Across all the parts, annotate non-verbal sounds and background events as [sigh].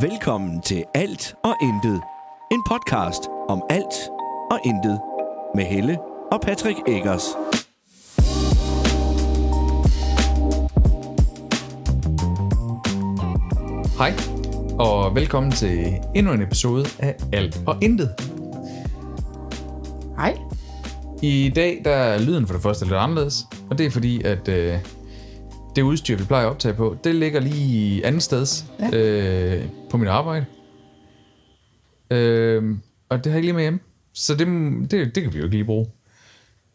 Velkommen til Alt og Intet. En podcast om alt og intet. Med Helle og Patrick Eggers. Hej, og velkommen til endnu en episode af Alt og Intet. Hej. I dag der er lyden for det første lidt anderledes, og det er fordi, at øh, det udstyr, vi plejer at optage på, det ligger lige andet sted ja. øh, på mit arbejde. Øh, og det har jeg ikke lige med hjemme, så det, det, det kan vi jo ikke lige bruge.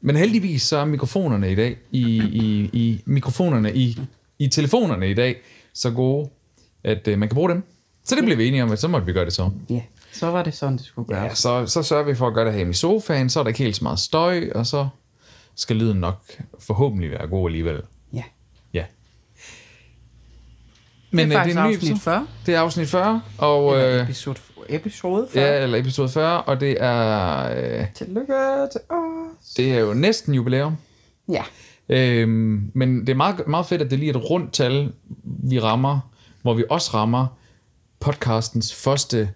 Men heldigvis så er mikrofonerne i dag, i, i, i mikrofonerne i, i telefonerne i dag, så gode, at øh, man kan bruge dem. Så det blev vi enige om, at så måtte vi gøre det så. Ja, så var det sådan, det skulle gøres. Ja, så, så sørger vi for at gøre det her i sofaen, så er der ikke helt så meget støj, og så skal lyden nok forhåbentlig være god alligevel. Ja. Ja. Men det er øh, faktisk en ny afsnit episode. 40. Det er afsnit 40, og Eller øh, episode, episode 40. ja, eller episode 40, og det er, øh, Tillykke til os. det er jo næsten jubilæum. Ja. Øhm, men det er meget, meget fedt, at det lige er et rundt tal, vi rammer, hvor vi også rammer podcastens første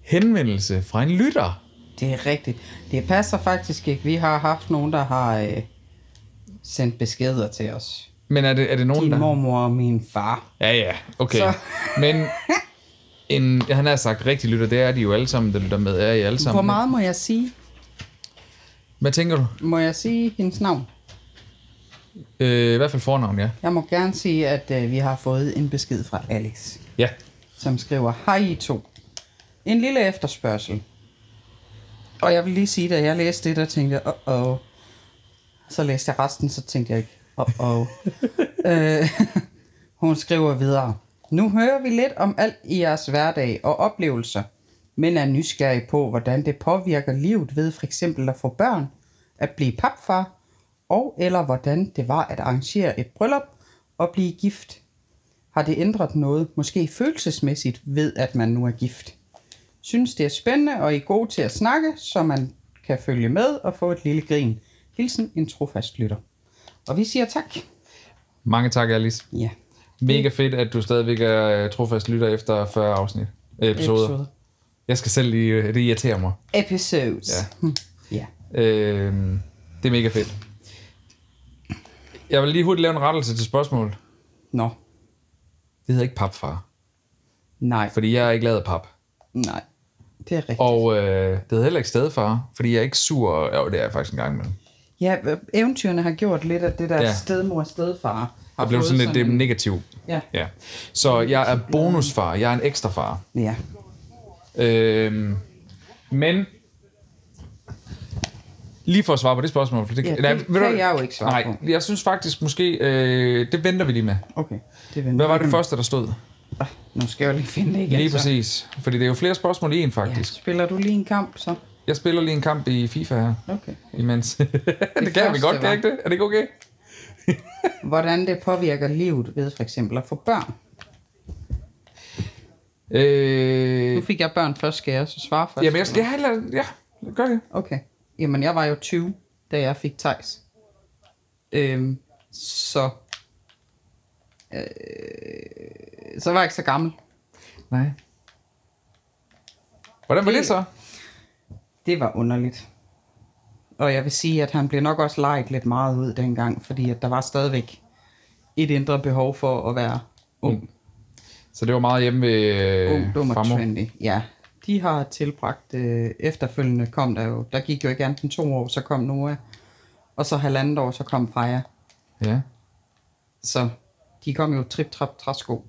henvendelse fra en lytter. Det er rigtigt. Det passer faktisk ikke. Vi har haft nogen, der har øh, sendt beskeder til os. Men er det, er det nogen, Din der... mormor og min far. Ja, ja, okay. Så- Men [laughs] en, han har sagt rigtig lytter, det er de jo alle sammen, der lytter med, er I alle sammen. Hvor meget må jeg sige? Hvad tænker du? Må jeg sige hendes navn? Øh, I hvert fald fornavn, ja. Jeg må gerne sige, at øh, vi har fået en besked fra Alex, Ja. som skriver, Hej I to. En lille efterspørgsel. Og jeg vil lige sige, da jeg læste det, der tænkte jeg, åh, oh, Så læste jeg resten, så tænkte jeg ikke, Uh-oh. øh, [laughs] Hun skriver videre. Nu hører vi lidt om alt i jeres hverdag og oplevelser, men er nysgerrig på, hvordan det påvirker livet ved for eksempel at få børn, at blive papfar, og eller hvordan det var at arrangere et bryllup og blive gift. Har det ændret noget, måske følelsesmæssigt, ved at man nu er gift? Synes det er spændende, og I er gode til at snakke, så man kan følge med og få et lille grin. Hilsen en trofast lytter. Og vi siger tak. Mange tak, Alice. Ja. Mega fedt, at du stadigvæk er øh, trofast lytter efter 40 afsnit. Øh, episoder. Episode. Jeg skal selv lige... øh, Det irriterer mig. Episodes. Ja. Hm. ja. Øh, det er mega fedt. Jeg vil lige hurtigt lave en rettelse til spørgsmålet. Nå. Det hedder ikke papfar, Nej. fordi jeg er ikke lavet pap. Nej. Det er rigtigt. Og øh, det hedder heller ikke stedfar, fordi jeg er ikke sur. Jo, det er jeg faktisk en gang imellem. Ja, øh, eventyrene har gjort lidt af det der Ja. ja. stedmor og stedfar. Har Det blev fået sådan lidt det er en- negativt. Ja. Ja. Så jeg er bonusfar, jeg er en ekstra far. Ja. Øhm, men lige for at svare på det spørgsmål. For det, Ja, det nej, ved kan du- jeg jo ikke svare nej, på. jeg synes faktisk måske, øh, det venter vi lige med. Okay. Det venter Hvad var det første, der stod? Ah, Nu skal jeg jo lige finde det igen. Lige så. præcis. Fordi det er jo flere spørgsmål i en, Ja. faktisk. Spiller du lige en kamp, så? Jeg spiller lige en kamp i FIFA her, Okay. imens. [laughs] det, kan vi godt, kan ikke det? Er det ikke okay? [laughs] Hvordan det påvirker livet ved for eksempel at få børn. Øh, Nu fik jeg børn først, skal jeg så svare først? jamen, jeg, skal, ja, lad, ja, gør det. Okay. Jamen, jeg var jo 20, da jeg fik Tejs. Øhm, så... Øh, så var jeg ikke så gammel. Nej. Hvordan var det, Det- så? Det var underligt. Og jeg vil sige, at han blev nok også leget lidt meget ud dengang, fordi at der var stadigvæk et indre behov for at være ung, Så det var meget hjemme ved øh, ung dum og trendy. Ja, de har tilbragt, øh, efterfølgende kom der jo, der gik jo ikke andet end to år, så kom Noah, og så halvandet år, så kom Freja. Ja. Så de kom jo trip, trap, træsko.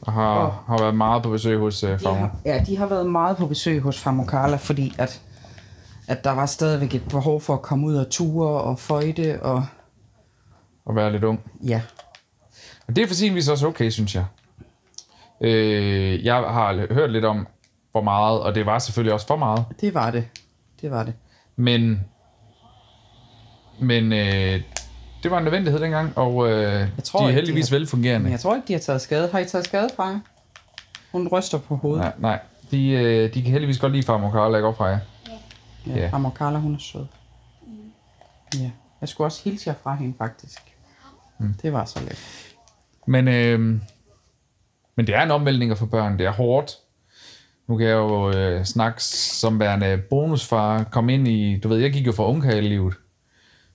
Og har, har været meget på besøg hos øh, farmor. har, ja, de har været meget på besøg hos Farmor Carla, fordi at, at der var stadigvæk et behov for at komme ud og ture og føjte, og Og være lidt ung. ja, Og det er for sin vis også okay, synes jeg. Øh, jeg har hørt lidt om, hvor meget, og det var selvfølgelig også for meget. det var det. Det var det. Men, men øh, det var en nødvendighed dengang, og øh, Jeg tror de er ikke, de heldigvis har- velfungerende. Men jeg tror ikke, de har taget skade. Har I taget skade fra jer? Hun ryster på hovedet. Nej, nej. De, øh, de kan heldigvis godt lide farmor Karla, ikke op fra jer. Ja, Ja. Amor Carla, hun er sød. Ja. Jeg skulle også hilse jer fra hende, faktisk. Mm. Det var så let. Men, øh, men det er en omvæltning få børn. Det er hårdt. Nu kan jeg jo øh, snakke som værende bonusfar, komme ind i, du ved, jeg gik jo fra ungkarlivet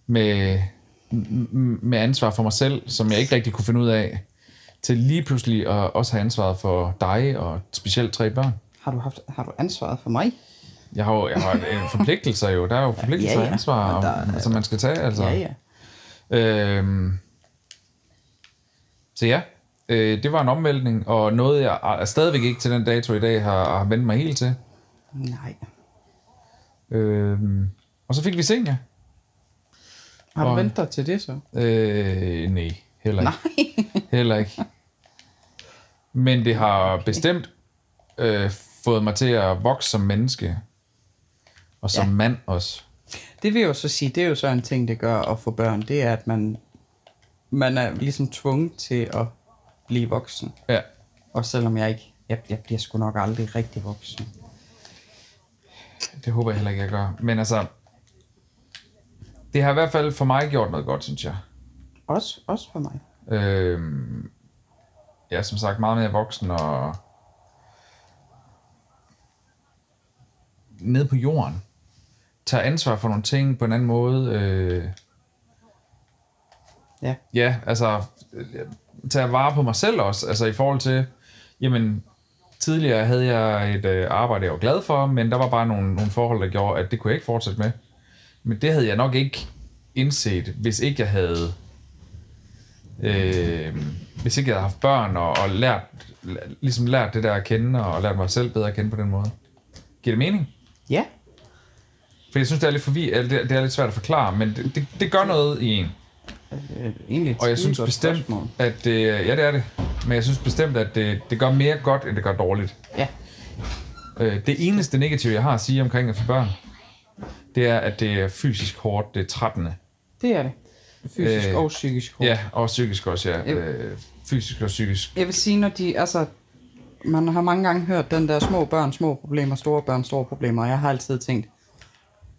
med, med ansvar for mig selv, som jeg ikke rigtig kunne finde ud af, til lige pludselig at også have ansvaret for dig og specielt tre børn. Har du, haft, har du ansvaret for mig? Jeg har jo jeg har en forpligtelser jo, der er jo forpligtelser Ja, og ja. ansvar, Og der er- som man skal tage, altså. Ja, ja. Øhm, så ja, øh, det var en omvæltning, og noget jeg er stadigvæk ikke til den dato i dag har, har vendt mig helt til. Nej. Øhm, og så fik vi Senja. Har du Og- ventet dig til det så? Øh, nej, heller ikke. [laughs] heller ikke. Men det har bestemt øh, fået mig til at vokse som menneske. Og som Ja. mand også. Det vil jeg jo så sige, det er jo så en ting, det gør at få børn, det er, at man, man er ligesom tvunget til at blive voksen. Ja. Og selvom jeg ikke, jeg, jeg bliver sgu nok aldrig rigtig voksen. Det håber jeg heller ikke, jeg gør. Men altså, det har i hvert fald for mig gjort noget godt, synes jeg. Også, også for mig. Øhm, jeg er som sagt meget mere voksen og ned på jorden. Tager ansvar for nogle ting på en anden måde. Øh, Ja. ja, altså øh, tager vare på mig selv også. Altså i forhold til, jamen tidligere havde jeg et øh, arbejde, jeg var glad for, men der var bare nogle, nogle forhold, der gjorde, at det kunne jeg ikke fortsætte med. Men det havde jeg nok ikke indset, hvis ikke jeg havde øh, hvis ikke jeg havde haft børn og, og lært, ligesom lært det der at kende, og lært mig selv bedre at kende på den måde. Giver det mening? Ja. For jeg synes, det er lidt, forvi, det, det er lidt svært at forklare, men det, det, det gør noget i en. Øh, egentlig Og jeg synes bestemt, spørgsmål. at det, ja, det er det. Men jeg synes bestemt, at det, det gør mere godt, end det gør dårligt. Ja. Øh, det eneste negative, jeg har at sige omkring at få børn, det er, at det er fysisk hårdt, det er trættende. Det er det. Fysisk Øh, og psykisk hårdt. Ja, og psykisk også, ja. Jo. Øh, fysisk og psykisk. Jeg vil sige, når de, altså, man har mange gange hørt den der små børn, små problemer, store børn, store problemer, og jeg har altid tænkt,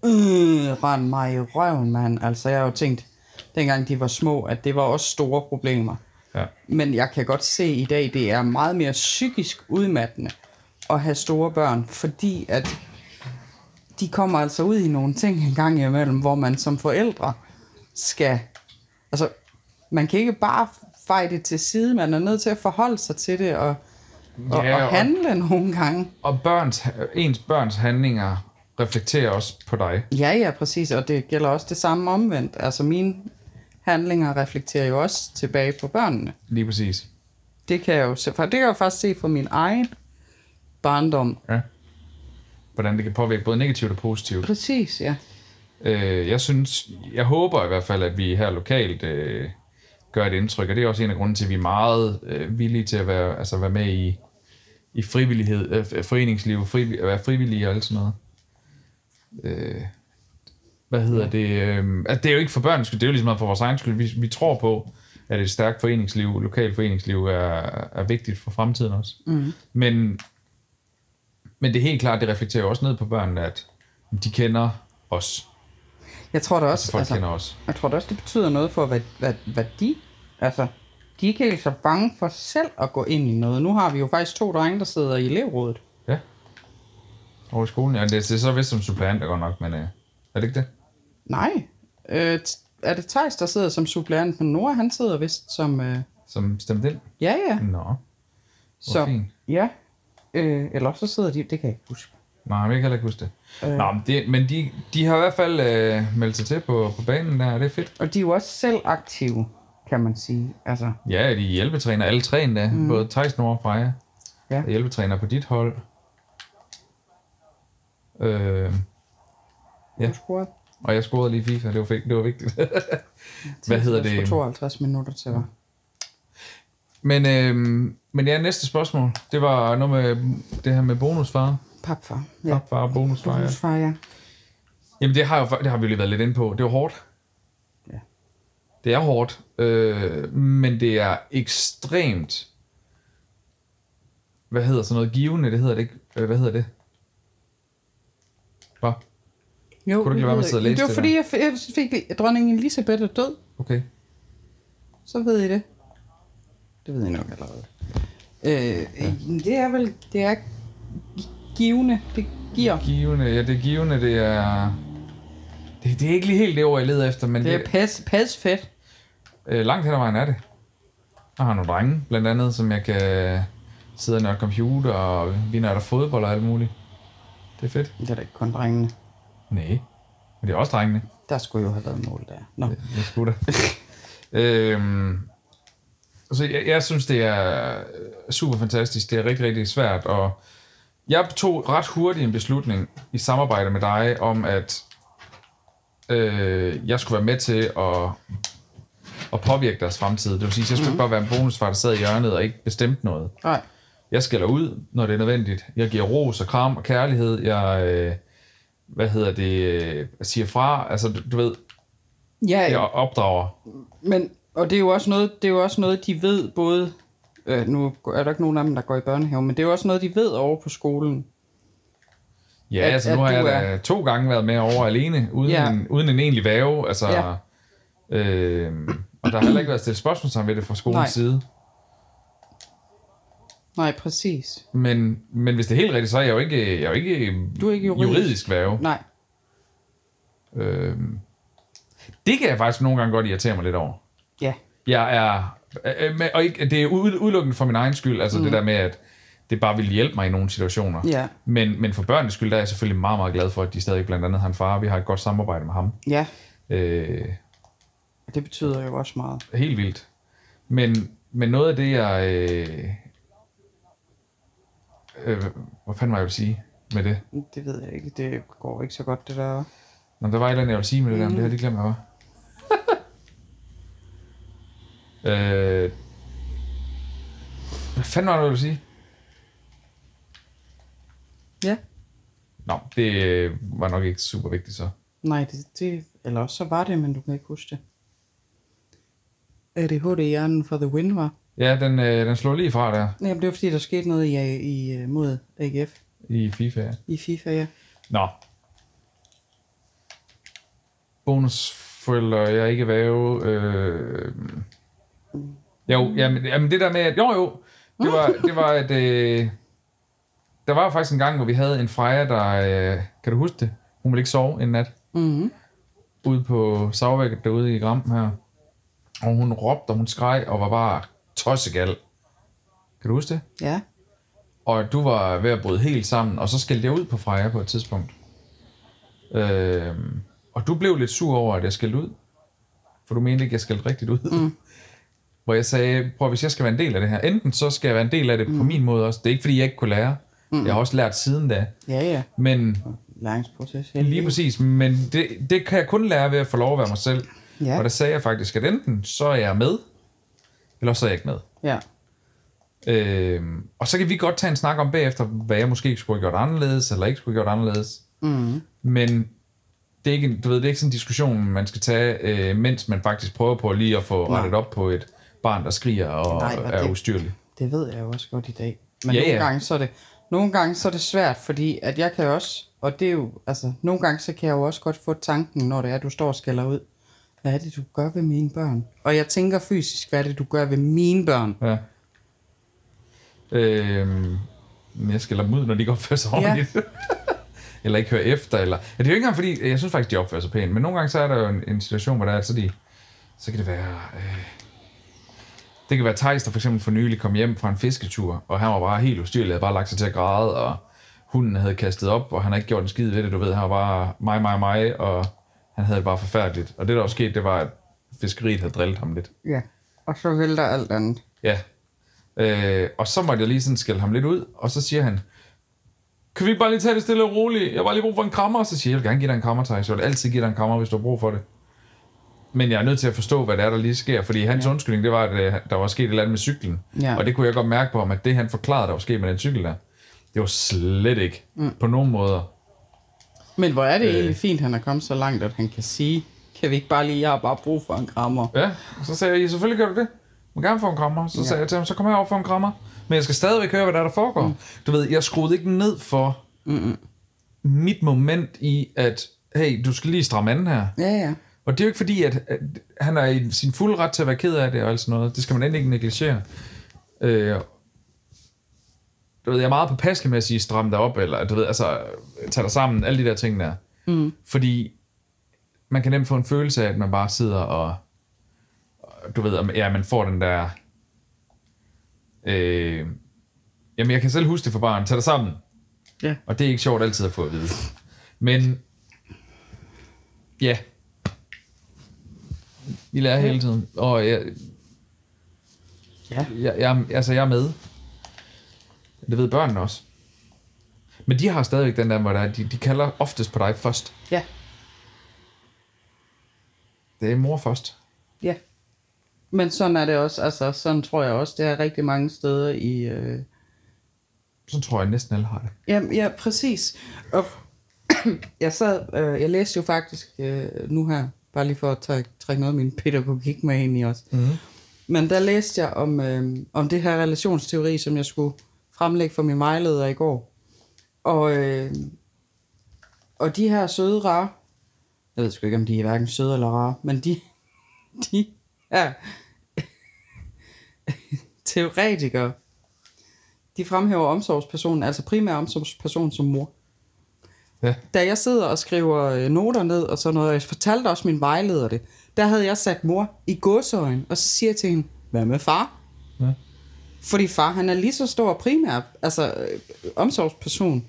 øh, rend mig i røven, mand. Altså, jeg har jo tænkt, dengang de var små, at det var også store problemer. Ja. Men jeg kan godt se i dag, det er meget mere psykisk udmattende at have store børn, fordi at de kommer altså ud i nogle ting en gang imellem, hvor man som forældre skal... Altså, man kan ikke bare feje det til side, man er nødt til at forholde sig til det og, og, Ja, og og- handle nogle gange. Og børns, ens børns handlinger reflekterer også på dig. Ja, ja, præcis, og det gælder også det samme omvendt. Altså, mine handlinger reflekterer jo også tilbage på børnene. Lige præcis. Det kan jeg jo se, for det kan jeg jo faktisk se fra min egen barndom. Ja. Hvordan det kan påvirke både negativt og positivt. Præcis, ja. Øh, jeg synes, jeg håber i hvert fald, at vi her lokalt øh, gør et indtryk, og det er også en af grunden til, at vi er meget øh, villige til at være, altså være med i, i frivillighed, øh, foreningsliv, fri, at være frivillige og alt sådan noget. Øh, hvad hedder det? Øh, altså, det er jo ikke for børns skyld, det er jo ligesom meget for vores egen skyld. Vi, vi tror på, at et stærkt foreningsliv, lokalt foreningsliv, er, er vigtigt for fremtiden også. Mm. Men, men det er helt klart, det reflekterer jo også ned på børnene, at de kender os. Jeg tror da også, Folk altså, kender os. jeg tror da også, det betyder noget for, hvad, hvad, hvad de, altså, de er ikke helt så bange for selv at gå ind i noget. Nu har vi jo faktisk to drenge, der sidder i elevrådet. Over i skolen. Ja, det, det er så vist som suppleanter godt nok, men øh, er det ikke det? Nej. Øh, er det Thijs, der sidder som suppleant, men Nora, han sidder vist som... Øh, Som stemte ind? ja, ja. Nå. Så, fint. ja. Øh, eller så sidder de... Det kan jeg ikke huske. Nej, jeg kan heller ikke huske det. Øh. Nå, men, det, men de, de har i hvert fald øh, meldt sig til på, på banen der, det er fedt. Og de er jo også selv aktive, kan man sige. Altså, Ja, de er hjælpetræner, alle tre endda. Mm. Både Thijs, Nora og Freja. Ja. Er hjælpetræner på dit hold. Øh, Ja. du scorede. og jeg scorede lige FIFA, det var, det var vigtigt. [laughs] Hvad hedder det? 52 minutter til, var. Men, øh, men ja, næste spørgsmål. Det var noget med det her med bonusfar. Papfar. Ja. Papfar og bonusfar, ja. Bonusfar, ja. Jamen det har, jo, det har vi jo lige været lidt inde på. Det var hårdt. Ja. Det er hårdt, øh, men det er ekstremt, hvad hedder sådan noget, givende, det hedder det ikke, øh, hvad hedder det? Hvad? Jo, Kunne du ikke lade være med at sidde og læse det var det fordi, jeg jeg fik lige- dronning Elisabeth er død. Okay. Så ved I det. Det ved I nok allerede. Øh, øh, det er vel, det er givende. Det giver. Givende, ja, det er givende, det er... Det, det er ikke lige helt det ord, jeg leder efter, men Det det, er pas, pas fedt. øh, langt hen ad vejen er det. Jeg har nogle drenge, blandt andet, som jeg kan sidde og computer, og vi nørder fodbold og alt muligt. Det er fedt. Det er da ikke kun drengene. Nej, men det er også drengene. Der skulle jo have været mål der. Nå. Jeg skulle da. [laughs] øhm, så jeg, jeg synes, det er super fantastisk. Det er rigtig, rigtig svært. Og jeg tog ret hurtigt en beslutning i samarbejde med dig om, at øh, jeg skulle være med til at, at påvirke deres fremtid. Det vil sige, at jeg skulle ikke bare være en bonusfar, der sad i hjørnet og ikke bestemte noget. Nej. Jeg skælder ud, når det er nødvendigt. Jeg giver ros og kram og kærlighed. Jeg, øh, hvad hedder det, øh, jeg siger fra. Altså, du, du ved, Ja, jeg opdrager. men, og det er jo også noget, det er jo også noget de ved både, øh, nu er der ikke nogen af dem, der går i børnehave, men det er jo også noget, de ved over på skolen. Ja, At- altså at nu har jeg da to gange været med over alene, uden, Ja. en, uden en egentlig væve. Altså, Ja. ja. øh, og der har heller ikke været stillet spørgsmålstegn ved det fra skolens Nej. side. Nej, præcis. Men, men hvis det er helt rigtigt, så er jeg jo ikke, jeg er jo ikke, Du er ikke juridisk. juridisk væve. Nej. Øh, det kan jeg faktisk nogle gange godt irritere mig lidt over. Ja. Jeg er, øh, med- og ikke, det er ud- udelukkende for min egen skyld, altså mm. det der med, at det bare vil hjælpe mig i nogle situationer. Ja. Men, men for børnenes skyld, der er jeg selvfølgelig meget, meget glad for, at de stadig blandt andet har en far, og vi har et godt samarbejde med ham. Ja, Øh, det betyder jo også meget. helt vildt. Men, men noget af det, jeg... Øh, øh, hvad fanden var jeg vil sige med det? Det ved jeg ikke. Det går ikke så godt, det der. Nå, der var et eller andet, jeg ville sige med det der, men det har jeg lige glemt, hvad var. [laughs] øh, hvad fanden var det, jeg ville sige? Ja. Nå, det var nok ikke super vigtigt så. Nej, det, det, eller også så var det, men du kan ikke huske det. ADHD-hjernen for the win, var? Ja, den, øh, den slår lige fra der Jamen, det var fordi, der skete noget i, i, øh, mod AGF i FIFA. ja. i FIFA, ja. Nå. Bonusforældre, jeg er ikke væve. Øh... Jo, jamen, jamen det der med, at jo jo, det var, [laughs] det var at, øh... der var faktisk en gang, hvor vi havde en Freja, der, øh... kan du huske det? Hun ville ikke sove en nat, Mm-hmm. ude på Savvækket derude i Gram her. Og hun råbte, og hun skreg, og var bare tossegal. Kan du huske det? Ja. og du var ved at bryde helt sammen, og så skældte jeg ud på Freja på et tidspunkt. Øhm, og du blev lidt sur over, at jeg skældte ud. For du mente ikke, jeg skældte rigtigt ud. Mm. [laughs] Hvor jeg sagde, prøv hvis jeg skal være en del af det her, enten så skal jeg være en del af det mm. på min måde også. Det er ikke, fordi jeg ikke kunne lære. Mm. Jeg har også lært siden da. Ja, ja. Men Læringsproces. lige præcis, men det, det kan jeg kun lære ved at få lov at være mig selv. Ja. Og der sagde jeg faktisk, at enten så er jeg med, eller så er jeg ikke med. Ja. Øhm, og så kan vi godt tage en snak om bagefter, hvad jeg måske skulle have gjort anderledes, eller ikke skulle have gjort anderledes. Mm. Men det er ikke, du ved, det er ikke sådan en diskussion, man skal tage, øh, mens man faktisk prøver på lige at få Nej. rettet op på et barn, der skriger og Nej, Nej, og er det- ustyrlig. Det ved jeg jo også godt i dag. Men Ja, nogle, ja. Gange, så er det, nogle gange så er det svært, fordi at jeg kan også, og det er jo, altså, nogle gange så kan jeg jo også godt få tanken, når det er, at du står og skælder ud. Hvad er det, du gør ved mine børn? Og jeg tænker fysisk, hvad er det, du gør ved mine børn? Ja. Øhm, men jeg skælder dem ud, når de ikke opfører sig Ja. ordentligt. [laughs] eller ikke hører efter. Eller... Ja, det er jo ikke engang fordi, jeg synes faktisk, de opfører sig pænt. Men nogle gange så er der jo en, en situation, hvor der er, så, de, så kan det være... Øh, det kan være Thijs, der for eksempel for nylig kom hjem fra en fisketur, og han var bare helt ustyrlig, havde bare lagt sig til at græde, og hunden havde kastet op, og han havde ikke gjort en skid ved det, du ved, han var bare mig, mig, mig, og han havde det bare forfærdeligt. Og det, der også skete, det var, at fiskeriet havde drillet ham lidt. Ja. Og så vælter alt andet. Ja. Øh, og så måtte jeg lige sådan skælde ham lidt ud, og så siger han, kan vi ikke bare lige tage det stille og roligt? Jeg har bare lige brug for en krammer. Og så siger jeg, jeg vil gerne give dig en krammer, Thijs. Jeg vil altid give dig en krammer, hvis du har brug for det. Men jeg er nødt til at forstå, hvad det er, der lige sker. Fordi hans ja. undskyldning, det var, at øh, der var sket et eller andet med cyklen. Ja. Og det kunne jeg godt mærke på ham, at det han forklarede, der var sket med den cykel der, det var slet ikke mm. på nogen måder. Men hvor er det Øh. egentlig fint, han er kommet så langt, at han kan sige, kan vi ikke bare lige, jeg har bare brug for en krammer. Ja, og så sagde jeg, "Ja, selvfølgelig gør du det. Må gerne få en krammer. Så ja. sagde jeg til ham, så kommer jeg over for en krammer. Men jeg skal stadigvæk høre, hvad der, er, der foregår. Mm. Du ved, jeg skruede ikke ned for Mm-mm. mit moment i, at hey, du skal lige stramme anden her. Ja, ja. Og det er jo ikke fordi, at, at han er i sin fulde ret til at være ked af det og alt sådan noget. Det skal man endelig ikke negligere. Øh, du ved, jeg er meget påpasselig med at sige, stram dig op, eller du ved, altså, tag dig sammen, alle de der ting der. Mm. Fordi man kan nemt få en følelse af, at man bare sidder og, du ved, ja, man får den der, øh, jamen jeg kan selv huske det for barn, tag dig sammen. Ja. Og det er ikke sjovt altid at få at vide. Men, ja, vi lærer hele tiden, og jeg, Ja. jeg, jeg, altså jeg er med. Det ved børnene også. Men de har stadigvæk den der, hvor der, er- de, de kalder oftest på dig først. Ja. Det er mor først. Ja. Men sådan er det også, altså sådan tror jeg også, det er rigtig mange steder i... Øh... Så tror jeg næsten alle har det. Ja, ja, præcis. Og [clears throat] jeg sad, øh, jeg læste jo faktisk øh, nu her, bare lige for at trække, trække noget af min pædagogik med ind i os. Mhm. Men der læste jeg om, øh, om det her relationsteori, som jeg skulle fremlægge for min vejleder i går. Og, øh, og de her søde rare, jeg ved sgu ikke, om de er hverken søde eller rare, men de, [laughs] de er [laughs] teoretikere. De fremhæver omsorgspersonen, altså primær omsorgsperson som mor. Ja. Da jeg sidder og skriver øh, noter ned og sådan noget, og jeg fortalte også min vejleder det, der havde jeg sat mor i godsøjen, og så siger jeg til hende, hvad med far? Ja. Fordi far, han er lige så stor primær, altså øh, omsorgsperson,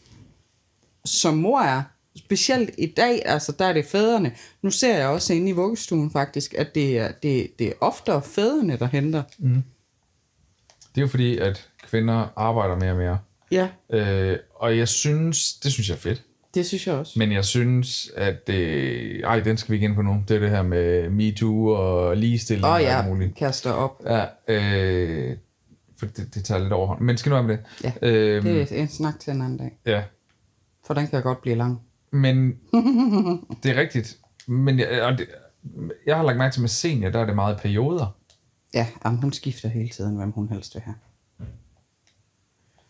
som mor er. Specielt i dag, altså der er det fædrene. Nu ser jeg også inde i vuggestuen faktisk, at det er, det, det er oftere fædrene, der henter. Det er jo fordi, at kvinder arbejder mere og mere. Ja, Øh, og jeg synes, det synes jeg er fedt. det synes jeg også. Men jeg synes, at det... Ej, den skal vi ikke ind på nu. Det er det her med MeToo og ligestilling Åh og oh, alt ja, muligt. kaster op. Ja, øh, det, det tager lidt overhånd. Men skal nu om det. Ja, Øhm, Det er en snak til en anden dag, Ja, for den kan godt blive lang. men [laughs] det er rigtigt. Men jeg, og det, jeg har lagt mærke til med senior, der er det meget perioder. Ja, jamen, hun skifter hele tiden, hvem hun helst vil have.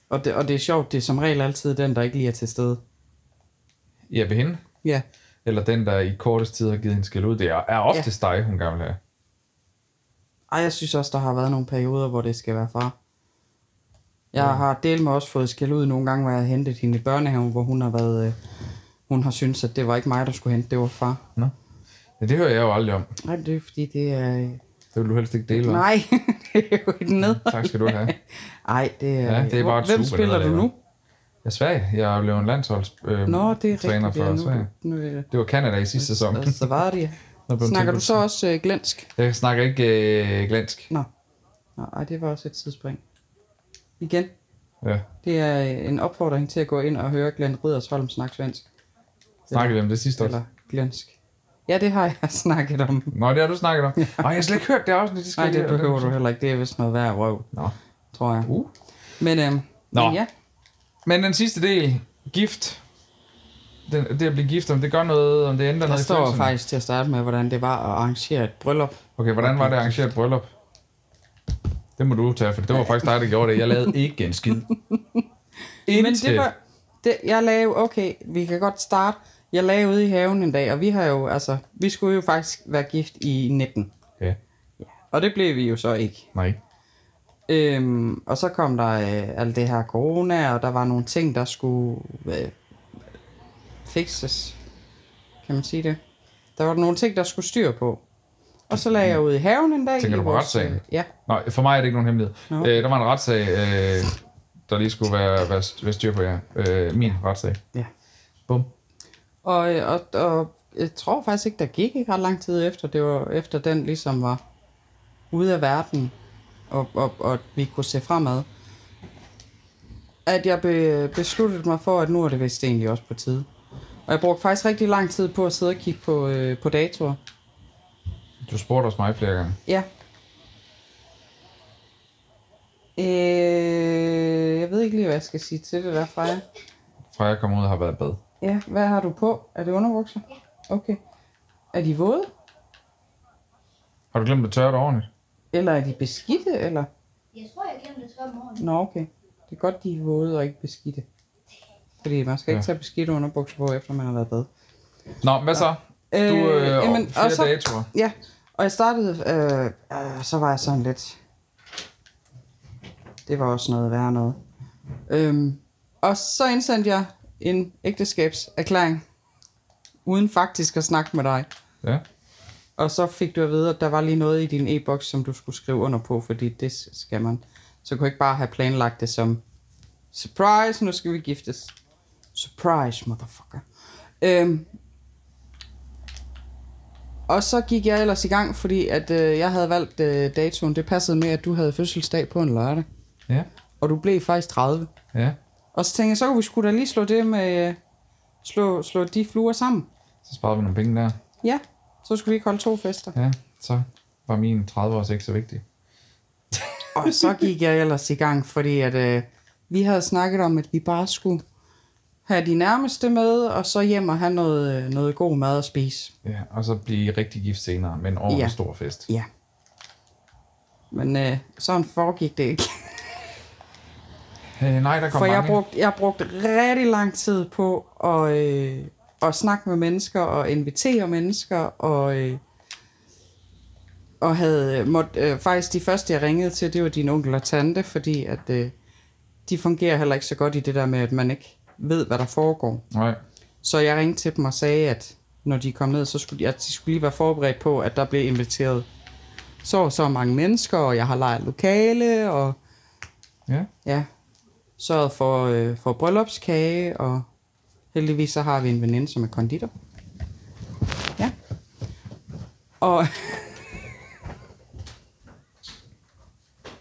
Og det, og det er sjovt, det er som regel altid den, der ikke lige er til stede. Ja, ved hende. Ja. Eller den, der i kortest tid har givet hende skæld ud. Det er, er oftest dig, hun gerne vil have. Ej, jeg synes også, der har været nogle perioder, hvor det skal være far. Jeg har delt med også fået skæld ud nogle gange, hvor jeg har hentet hende i børnehaven, hvor hun har været... Øh, hun har syntes, at det var ikke mig, der skulle hente, det var far. Nå. Ja, det hører jeg jo aldrig om. Nej, det er fordi, det er... Det vil du helst ikke dele, hva'? Nej, [laughs] det er jo et ned. Tak skal du have. [laughs] Ej, det er... Ja, det er bare et Hvem super, spiller du nu? Jeg er Sverige. Jeg er blevet en landsholds øh, Nå, det er træner rigtigt. for Ja, Sverige. nu, nu, nu, Det var Canada i sidste sæson. Så var det. Snakker du så også øh, glensk? Jeg snakker ikke øh, glansk. Nå. Nå, ej, det var også et tidsspring. Igen, Ja. det er øh, en opfordring til at gå ind og høre Glenn Riddersholm snakke svensk. Snakkede vi om det sidste år? Eller glensk. Ja, det har jeg [laughs] snakket om. Nå, det har du snakket om. Nej, jeg har slet ikke hørt det afsnit. Det skal Nej, det behøver du heller ikke. Det er vist noget værd røv, Nå. tror jeg. Uh. Men, øhm, Nå. men ja, Men den sidste del, gift. Den, det at blive gift, om det gør noget, om det ændrer der noget i står faktisk til at starte med, hvordan det var at arrangere et bryllup. Okay, hvordan var det at arrangere et bryllup? Det må du tage, for det var faktisk dig, der gjorde det. Jeg lavede [laughs] ikke en skid. Men det var, det, jeg lavede, okay, vi kan godt starte. Jeg lagde ude i haven en dag, og vi har jo, altså, vi skulle jo faktisk være gift i 19. Ja, Og det blev vi jo så ikke. nej. Øhm, og så kom der øh, alt det her corona, og der var nogle ting, der skulle øh, fixes. Kan man sige det? Der var nogle ting, der skulle styr på. Og så lagde jeg ud i haven en dag. Tænker i du på vores, retssagen? Ja. Nej, for mig er det ikke nogen hemmelighed. Nå. Øh, der var en retssag, øh, der lige skulle være, være, være styr på jer. Øh, min retssag. ja. Bum. Og, øh, og, og jeg tror faktisk ikke, der gik ikke ret lang tid efter. Det var efter den ligesom var ude af verden, og, og, og vi kunne se fremad. At jeg be, besluttede mig for, at nu er det vist egentlig også på tide. Og jeg brugte faktisk rigtig lang tid på at sidde og kigge på, øh, på datoer. Du spurgte også mig flere gange. Ja. Øh, jeg ved ikke lige, hvad jeg skal sige til det der, Freja. Fra jeg kom ud og har været i bad. Ja, hvad har du på? Er det underbukser? Okay. Er de våde? Har du glemt at tørre det ordentligt? Eller er de beskidte, eller? Jeg tror, jeg glemte at tørre morgen. Nå, okay. Det er godt, de er våde og ikke beskidte. Fordi man skal ikke Ja. tage beskidte underbukser på, efter man har været i bad. Nå, hvad så? Du, øh, Øh, jamen, jamen, flere og så- datoer. Ja, og jeg startede, øh, øh, så var jeg sådan lidt... Det var også noget værre noget. Øhm, og så indsendte jeg en ægteskabserklæring, uden faktisk at snakke med dig. Ja. Og så fik du at vide, at der var lige noget i din e-boks, som du skulle skrive under på, fordi det skal man. Så kunne jeg ikke bare have planlagt det som, surprise, nu skal vi giftes. Surprise, motherfucker. Øhm, og så gik jeg ellers i gang, fordi at øh, jeg havde valgt øh, datoen. Det passede med, at du havde fødselsdag på en lørdag. Ja. Og du blev faktisk 30. Ja. Og så tænkte jeg, så kunne vi sgu da lige slå det med... Øh, slå, slå de fluer sammen. Så sparede vi nogle penge der. Ja, så skulle vi ikke holde to fester. Ja. Så var min 30 års ikke så vigtig. Og så gik jeg ellers i gang, fordi at, øh, vi havde snakket om, at vi bare skulle have de nærmeste med, og så hjem og have noget, øh, noget god mad at spise. Ja, og så blive rigtig gift senere med en ordentlig Ja. ja. stor fest. Ja. Men øh, sådan foregik det ikke. Øh, nej, der kom For jeg mange. brugte, jeg brugte rigtig lang tid på at, øh, at snakke med mennesker og invitere mennesker og, øh, og havde måtte, øh, faktisk de første jeg ringede til, det var din onkel og tante, fordi at øh, de fungerer heller ikke så godt i det der med, at man ikke ved, hvad der foregår. Nej. Så jeg ringte til dem og sagde, at når de kom ned, så skulle de, at de skulle lige være forberedt på, at der blev inviteret så så mange mennesker, og jeg har lejet lokale, og Ja. ja, sørget for, øh, for bryllupskage, og heldigvis så har vi en veninde, som er konditor. Ja. Og... [laughs]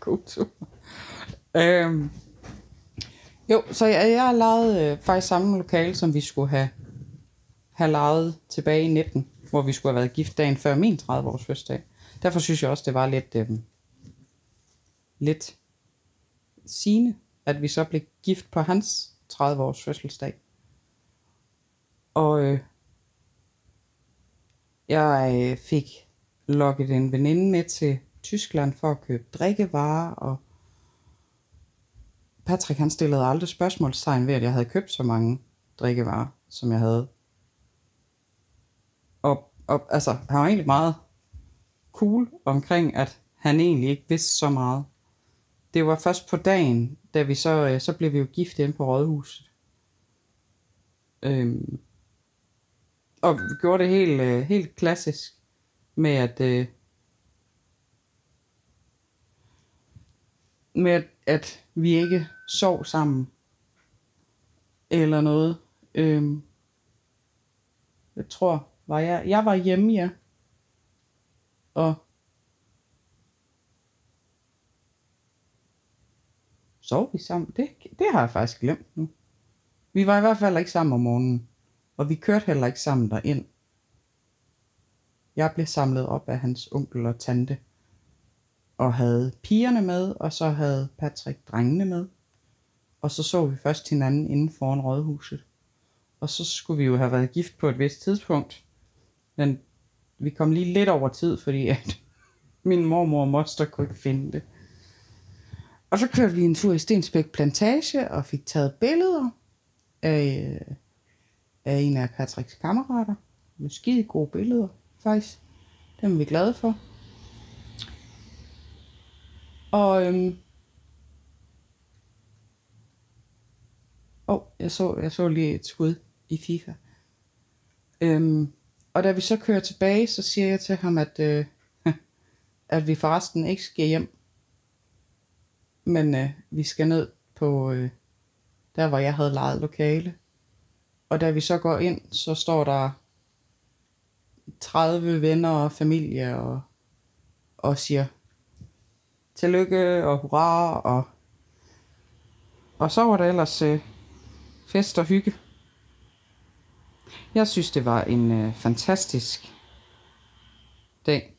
God tur. Øhm. Jo, så jeg, jeg har lejet øh, faktisk samme lokale, som vi skulle have, have lejet tilbage i 19, hvor vi skulle have været gift dagen før min 30-års fødselsdag. Derfor synes jeg også, det var lidt, øh, lidt sigende, at vi så blev gift på hans 30-års fødselsdag. Og øh, jeg øh, fik lukket en veninde med til Tyskland for at købe drikkevarer, og Patrick han stillede aldrig spørgsmålstegn ved, at jeg havde købt så mange drikkevarer, som jeg havde. Og, og altså, han var egentlig meget cool omkring, at han egentlig ikke vidste så meget. Det var først på dagen, da vi så, øh, så blev vi jo gift inde på rådhuset. Øhm, og vi gjorde det helt, øh, helt klassisk med at, øh, med at, at vi ikke sov sammen eller noget. Øhm, jeg tror, var jeg, jeg var hjemme, ja. Og sov vi sammen? Det, det har jeg faktisk glemt nu. Vi var i hvert fald ikke sammen om morgenen. Og vi kørte heller ikke sammen derind. Jeg blev samlet op af hans onkel og tante. Og havde pigerne med, og så havde Patrick drengene med. Og så så vi først hinanden inden foran rådhuset. Og så skulle vi jo have været gift på et vist tidspunkt. Men vi kom lige lidt over tid, fordi at [laughs] min mormor og moster kunne ikke finde det. Og så kørte vi en tur i Stensbæk Plantage og fik taget billeder af, af en af Patricks kammerater. Måske skide gode billeder, faktisk. Dem er vi glade for. Og øhm, Åh, oh, jeg, så, jeg så lige et skud i FIFA. Øhm, og da vi så kører tilbage, så siger jeg til ham, at, øh, [laughs] at vi forresten ikke skal hjem. Men øh, vi skal ned på øh, der, hvor jeg havde lejet lokale. Og da vi så går ind, så står der 30 venner og familie og, og siger tillykke og hurra. Og, og så var der ellers øh, fest og hygge. Jeg synes, det var en øh, fantastisk dag.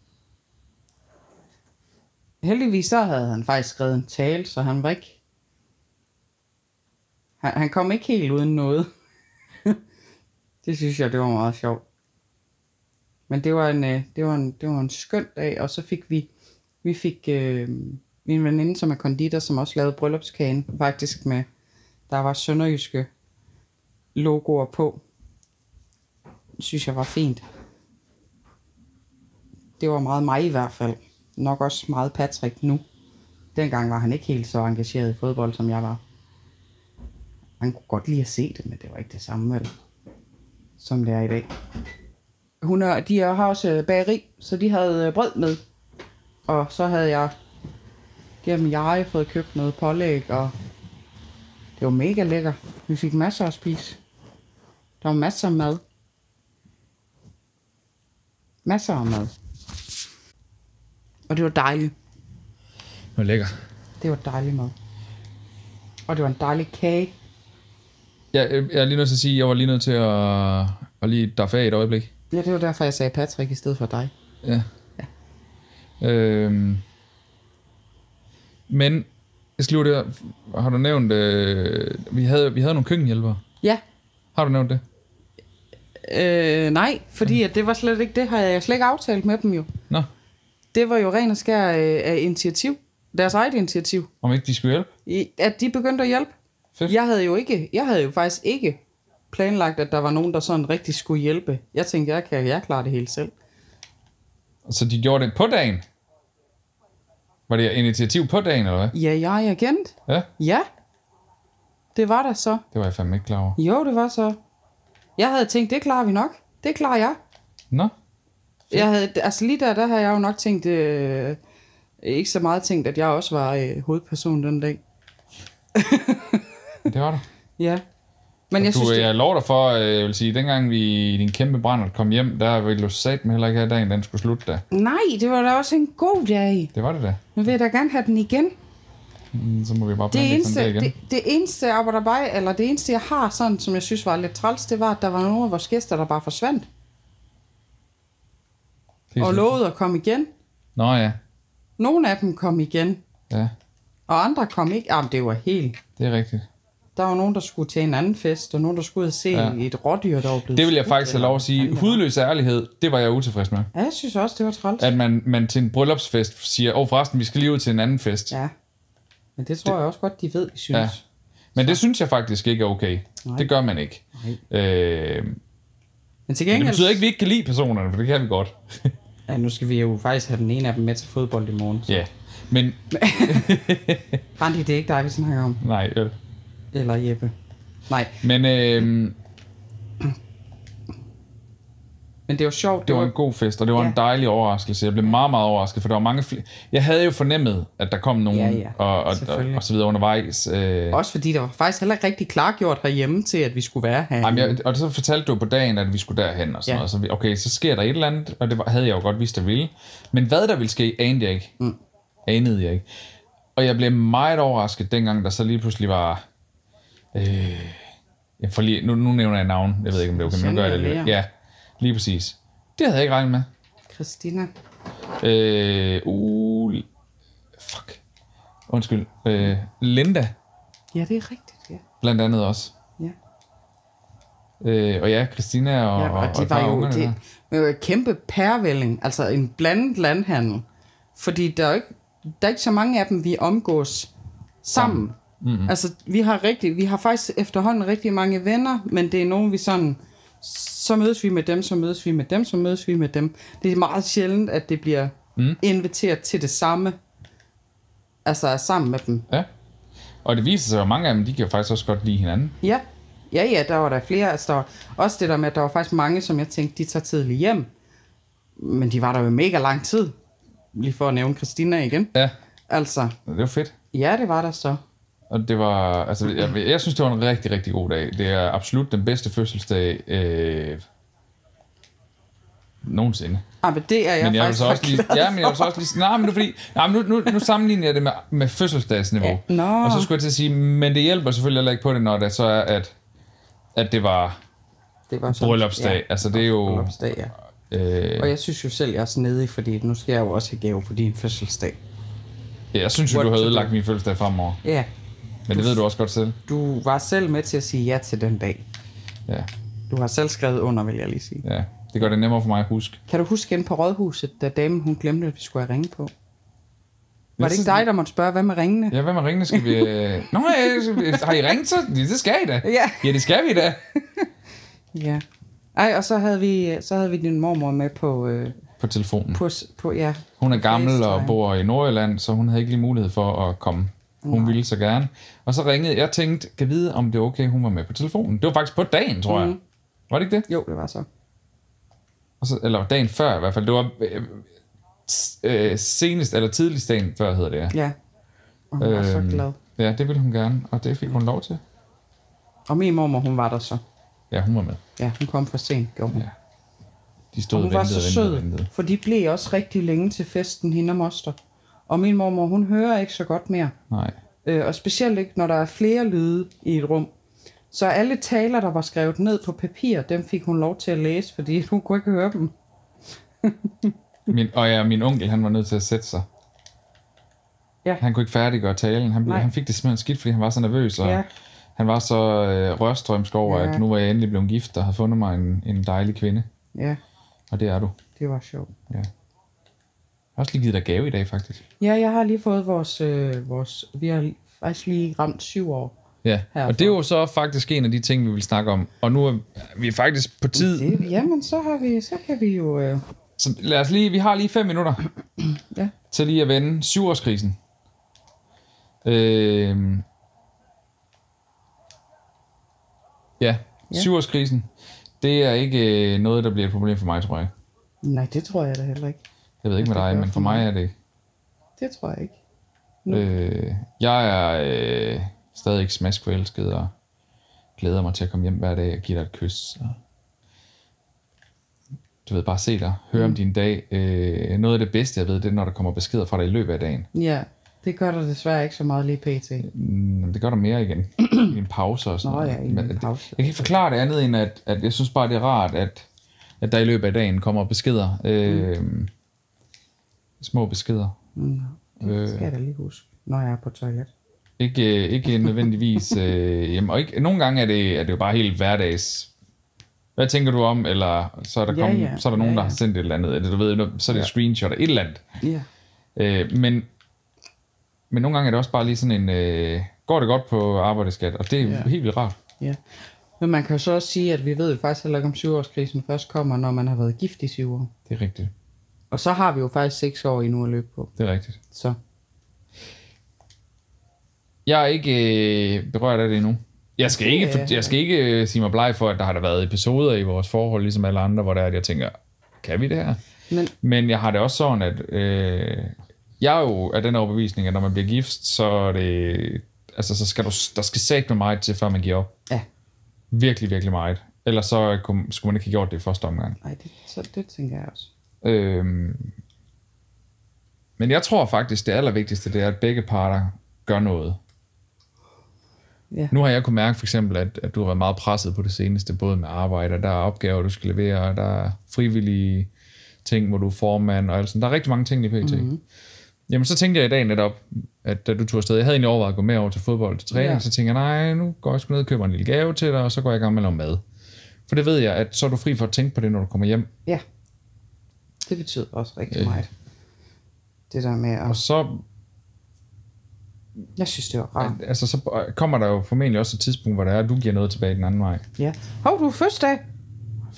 Heldigvis så havde han faktisk skrevet en tale, så han var ikke... Han, han kom ikke helt uden noget. [laughs] det synes jeg, det var meget sjovt. Men det var en, øh, det var en, det var en skøn dag, og så fik vi, vi fik øh, min veninde, som er konditor, som også lavede bryllupskagen, faktisk med, der var sønderjyske logoer på. Det synes jeg var fint. Det var meget mig i hvert fald. Nok også meget Patrick nu. Dengang var han ikke helt så engageret i fodbold, som jeg var. Man kunne godt lide at se det, men det var ikke det samme, vel? Som det er i dag. Hun er, de har også bageri, så de havde øh, brød med. Og så havde jeg gennem jeg fået købt noget pålæg, og det var mega lækker. Vi fik masser at spise. Der var masser af mad. Masser af mad. Og det var dejligt. Det var lækker. Det var dejligt mad. Og det var en dejlig kage. Jeg, jeg er lige nødt til at sige, at jeg var lige nødt til at, at lige daffe af et øjeblik. Ja, det var derfor, jeg sagde Patrick i stedet for dig. Ja. Øhm. Men, jeg lige det, har du nævnt, øh, vi, havde, vi havde nogle køkkenhjælpere. Ja. Har du nævnt det? Øh, nej, fordi at det var slet ikke det, har jeg slet ikke aftalt med dem jo. Nå, Det var jo ren og skær øh, af initiativ. Deres eget initiativ. om ikke de skulle hjælpe? I, at de begyndte at hjælpe. Fedt. Jeg havde jo ikke, jeg havde jo faktisk ikke planlagt, at der var nogen, der sådan rigtig skulle hjælpe. Jeg tænkte, jeg kan jeg klare det hele selv. Så de gjorde det på dagen? Var det initiativ på dagen, eller hvad? Ja, jeg er agent. Ja, Ja, det var der så. det var jeg fandme ikke klar over. Jo, det var så. Jeg havde tænkt, det klarer vi nok. Det klarer jeg. Nå, Jeg havde, altså lige der, der havde jeg jo nok tænkt, øh, ikke så meget tænkt, at jeg også var øh, hovedperson den dag. det var du. [laughs] Ja. Men jeg du, synes, det, jeg lover dig for, øh, jeg vil sige, dengang vi i din kæmpe brænder kom hjem, der ville du sat med heller ikke have dagen, den skulle slutte da. nej, det var da også en god dag. Det var det da. Nu vil jeg da gerne have den igen. Mm, Så må vi bare Det eneste, igen. det, det eneste arbejde, eller det eneste, jeg har sådan, som jeg synes var lidt træls, det var, at der var nogle af vores gæster, der bare forsvandt. Og lovede at komme igen. Nå ja, Nogle af dem kom igen, ja, og andre kom ikke. Jamen, det var helt... det er rigtigt. Der var nogen, der skulle til en anden fest, og nogen, der skulle ud og se Ja. et rådyr, der var blevet Det vil jeg faktisk have lov at sige. det. Hudløs ærlighed, det var jeg utilfreds med. Ja, jeg synes også, det var træls. At man, man til en bryllupsfest siger, åh oh, forresten, vi skal lige ud til en anden fest. Ja. Men det tror det... jeg også godt, de ved, vi synes. Ja. Men det synes jeg faktisk ikke er okay. Nej. Det gør man ikke. Nej. Øh, men Men til det gengæld... betyder ikke, at vi ikke kan lide personerne, for det kan vi godt. Ja, nu skal vi jo faktisk have den ene af dem med til fodbold i morgen. Så. Ja, men [laughs] Randi, det er ikke dig, vi snakker om. nej, øh. Eller Jeppe. Nej, men øh, men det var sjovt. det var en god fest, og det var Ja. en dejlig overraskelse. Jeg blev meget, meget overrasket, for der var mange flere. Jeg havde jo fornemmet, at der kom nogen, Ja, ja, og, og, og, og så videre undervejs. Øh, Også fordi der var faktisk heller ikke rigtig klargjort herhjemme til, at vi skulle være her. Jamen, jeg, og så fortalte du på dagen, at vi skulle derhen og sådan ja. noget. Så vi, okay, så sker der et eller andet, og det var, havde jeg jo godt vidst, der ville. Men hvad der ville ske, anede jeg ikke. Mm. Anede jeg ikke. Og jeg blev meget overrasket dengang, der så lige pludselig var... Øh, jeg får lige, nu, nu nævner jeg navn. Jeg ved ikke, om det er okay, men nu gør jeg det. Lea. Ja, lige præcis. Det havde jeg ikke regnet med. Christina. Øh, uh, fuck. Undskyld. Øh, Linda, Ja, det er rigtigt, ja. blandt andet også. Ja, Øh, og ja, Christina og, ja og, og, det et var jo det, det var kæmpe pærvælling, altså en blandet landhandel. Fordi der er ikke, der er ikke så mange af dem, vi omgås sammen. Mm-hmm. Altså, vi har, rigtig, vi har faktisk efterhånden rigtig mange venner, men det er nogen, vi sådan, så mødes vi med dem, så mødes vi med dem, så mødes vi med dem. Det er meget sjældent, at det bliver mm. inviteret til det samme, altså sammen med dem. Ja. Og det viser sig, at mange af dem, de kan faktisk også godt lide hinanden. Ja, ja, ja, der var der flere. Altså, der var også det der med, at der var faktisk mange, som jeg tænkte, de tager tidligt hjem. Men de var der jo mega lang tid. Lige for at nævne Christina igen. Ja. Altså, Det var fedt. ja, det var der så. Og det var, altså, jeg, jeg synes, det var en rigtig, rigtig god dag. Det er absolut den bedste fødselsdag øh, nogensinde. Ah, men det er jeg men jeg faktisk så også lige, ja, men jeg vil så også lige, nej, men er fordi, nej, men nu, nu, nu sammenligner jeg det med, med fødselsdagsniveau. Ja, nå. Og så skulle jeg til at sige, men det hjælper selvfølgelig heller ikke på det, når det så er, at, at det var Det var bryllupsdag. Altså, det er jo- Bryllupsdag, ja. Øh, Og jeg synes jo selv, jeg er snedig, fordi nu skal jeg jo også have gave på din fødselsdag. jeg synes jo, What du havde ødelagt min fødselsdag fremover. Ja, Men det ved du også godt selv. du var selv med til at sige ja til den dag. Ja, Du har selv skrevet under, vil jeg lige sige. ja. Det gør det nemmere for mig at huske. Kan du huske ind på rådhuset, da damen hun glemte, at vi skulle have ringe på? Var det ikke dig, der måtte spørge, hvad med ringene? Ja, hvad med ringene? Skal vi... øh, [laughs] Nå, ja, har I ringet så? Det skal I da. Ja. Ja, det skal vi da. [laughs] Ja. Ej, og så havde vi, så havde vi din mormor med på, øh, På telefonen. på, på ja. Hun er gammel og bor i Nordjylland, så hun havde ikke lige mulighed for at komme. Hun Nej. ville så gerne. Og så ringede jeg tænkte, kan vide, om det er okay, hun var med på telefonen. Det var faktisk på dagen, tror jeg. Mhm. Var det ikke det? Jo, det var så. Og så, eller dagen før i hvert fald. Det var øh, øh, senest, eller tidligst dagen før, hedder det. Ja. Og hun var så Øhm, glad. Ja, det ville hun gerne, og det fik hun lov til. Og min mormor, hun var der så. Ja, hun var med. Ja, hun kom for sent, gjorde hun. Ja. De stod Og og hun var ventede så og ventede og sød, ventede. for de blev også rigtig længe til festen, hende og moster. Og min mormor, hun hører ikke så godt mere. Nej. Øh, og specielt ikke, når der er flere lyde i et rum. Så alle taler, der var skrevet ned på papir, dem fik hun lov til at læse, fordi [laughs] hun kunne ikke høre dem. Min, og ja, min onkel, han var nødt til at sætte sig. Ja. Han kunne ikke færdiggøre talen. Han, blev, Nej. han fik det simpelthen skidt, fordi han var så nervøs. Og Ja. Han var så øh, rørstrømsk over, Ja. at nu var jeg endelig blevet gift og havde fundet mig en, en dejlig kvinde. Ja, Og det er du. det var sjovt. Ja. Jeg har også lige givet dig gave i dag, faktisk. Ja, jeg har lige fået vores... Øh, vores vi har faktisk lige ramt syv år. Ja, Herfor. og det er jo så faktisk en af de ting, vi vil snakke om. Og nu er vi faktisk på tid. Det, jamen, så, har vi, så kan vi jo... Øh, Så lad os lige, vi har lige fem minutter [clears throat] ja. til lige at vende syvårskrisen. Øh, ja, Ja. syvårskrisen. Det er ikke øh, noget, der bliver et problem for mig, tror jeg. Nej, det tror jeg da heller ikke. Jeg ved ikke med dig, men for mig er det Det tror jeg ikke. Nu. Øh, jeg er øh, stadig ikke smaskforelsket og glæder mig til at komme hjem hver dag og give dig et kys. Og, du ved, bare se dig, høre mm. om din dag. Øh, noget af det bedste, jeg ved, det er, når der kommer beskeder fra dig i løbet af dagen. Ja, det gør der desværre ikke så meget lige pt. Mm, det gør der mere igen. [clears throat] I en pause og sådan Nå noget. ja, i en det- pause. Jeg kan ikke forklare det andet end, at, at jeg synes bare, det er rart, at, at der i løbet af dagen kommer beskeder. Øh, Små beskeder. Mm. Øh. Det skal jeg da lige huske, når jeg er på toilet. Ikke, øh, ikke nødvendigvis. Øh, jamen, og ikke, nogle gange er det, er det jo bare helt hverdags. Hvad tænker du om? Eller så er der, Ja, kommet, ja. så er der nogen, Ja, der ja. har sendt et eller andet. Eller du ved, så er det et screenshot af et eller andet. Ja. Øh, men, men nogle gange er det også bare lige sådan en... Øh, går det godt på arbejdeskat? Og det er Ja. ja. helt vildt rart. ja. Men man kan jo så også sige, at vi ved faktisk heller ikke, om syvårskrisen først kommer, når man har været gift i syv år. Det er rigtigt. Og så har vi jo faktisk seks år endnu at løbe på. Det er rigtigt. Så Jeg er ikke øh, berørt af det endnu. Jeg skal, ikke, for, jeg skal ikke øh, sige mig bleg for, at der har der været episoder i vores forhold, ligesom alle andre, hvor der er, at jeg tænker, kan vi det her? Men Men jeg har det også sådan, at øh, jeg er jo af den overbevisning, at når man bliver gift, så er det, altså, så skal du, der skal sagt med meget til, før man giver op. ja, Virkelig, virkelig meget. Ellers så kunne, skulle man ikke have gjort det i første omgang. nej, det, så, det tænker jeg også. Øhm, men jeg tror faktisk, det allervigtigste, det er, at begge parter gør noget. Ja. Nu har jeg kunnet mærke for eksempel, at, at du har været meget presset på det seneste, både med arbejde, og der er opgaver, du skal levere, og der er frivillige ting, hvor du er formand, og sådan. Der er rigtig mange ting i PT. Mm-hmm. Jamen, så tænkte jeg i dag netop, at da du tog afsted, jeg havde egentlig overvejet at gå med over til fodbold til træning, ja. så tænkte jeg, nej, nu går jeg sgu ned og køber en lille gave til dig, og så går jeg i gang med at lave mad. For det ved jeg, at så er du fri for at tænke på det, når du kommer hjem. Ja, det betyder også rigtig Øh. meget. Det der med Og at... så Jeg synes, det var rart. altså, så kommer der jo formentlig også et tidspunkt, hvor der er, at du giver noget tilbage den anden vej. Ja. Hov, du er fødselsdag.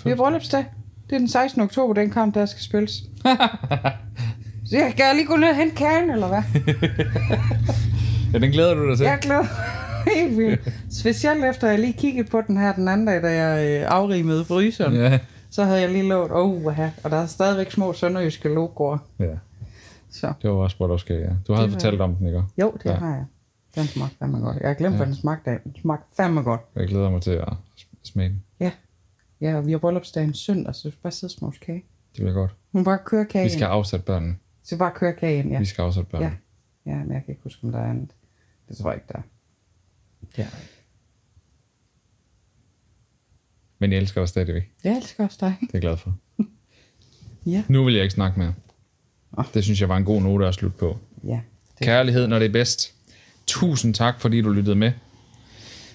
Vi har bryllupsdag. Det er den 16. oktober, den kamp, der skal spilles. [laughs] Så jeg kan lige gå ned og hente kagen, eller hvad? [laughs] Ja, den glæder du dig til. Jeg glæder helt vildt. Specielt efter jeg lige kiggede på den her den anden dag, da jeg øh, afrimede fryseren. Ja. Så havde jeg lige lovet, oh, hvad og der er stadigvæk små sønderjyske logoer. ja. Så Det var også, hvor der skal, ja. Du havde Det fortalt om den, ikke? jo, det Ja. har jeg. Den smagte fandme godt. Jeg har glemt, ja. hvad den smagte af. Den smagte fandme godt. Jeg glæder mig til at smage den. Ja. Ja, og vi har bryllupsdagen søndag, så vi skal bare sidde og kage. Det bliver godt. Hun bare køre kage Vi skal afsat børnene. Så bare køre kage ind, ja. Vi skal afsat børnene. Ja. Ja, men jeg kan ikke huske, om der er andet. Det tror jeg ikke, der er. Men jeg elsker dig stadigvæk. Jeg elsker også dig. Det er jeg glad for. [laughs] Ja. Nu vil jeg ikke snakke mere. Det synes jeg var en god note at slutte på. Ja, det, Kærlighed, når det er bedst. Tusind tak, fordi du lyttede med.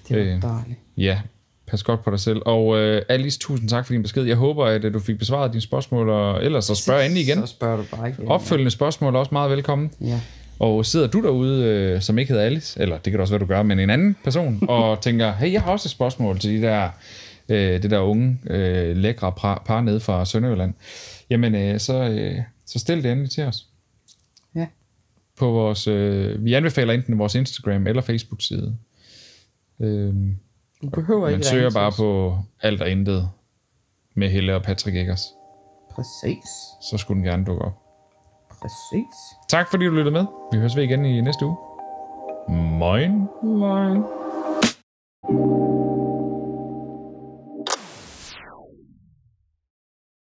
det var øh, dejligt. Ja, pas godt på dig selv. Og øh, Alice, tusind tak for din besked. Jeg håber, at øh, du fik besvaret dine spørgsmål, og ellers så spørg endelig igen. Så spørger du bare igen. Opfølgende spørgsmål er også meget velkommen. Ja. Og sidder du derude, øh, som ikke hedder Alice, eller det kan da også være, du gør, men en anden person, [laughs] og tænker, hey, jeg har også et spørgsmål til de der, øh, det der unge, øh, lækre par, par nede fra Sønderjylland, jamen, øh, så, øh, så stil det endelig til os. Ja. på vores... Øh, vi anbefaler enten vores Instagram eller Facebook-side. Øh, Du behøver ikke man søger til bare på alt og intet med Helle og Patrick Eggers. Præcis. Så skulle den gerne dukke op. Præcis. Tak fordi du lyttede med. Vi høres ved igen i næste uge. Moin. Moin.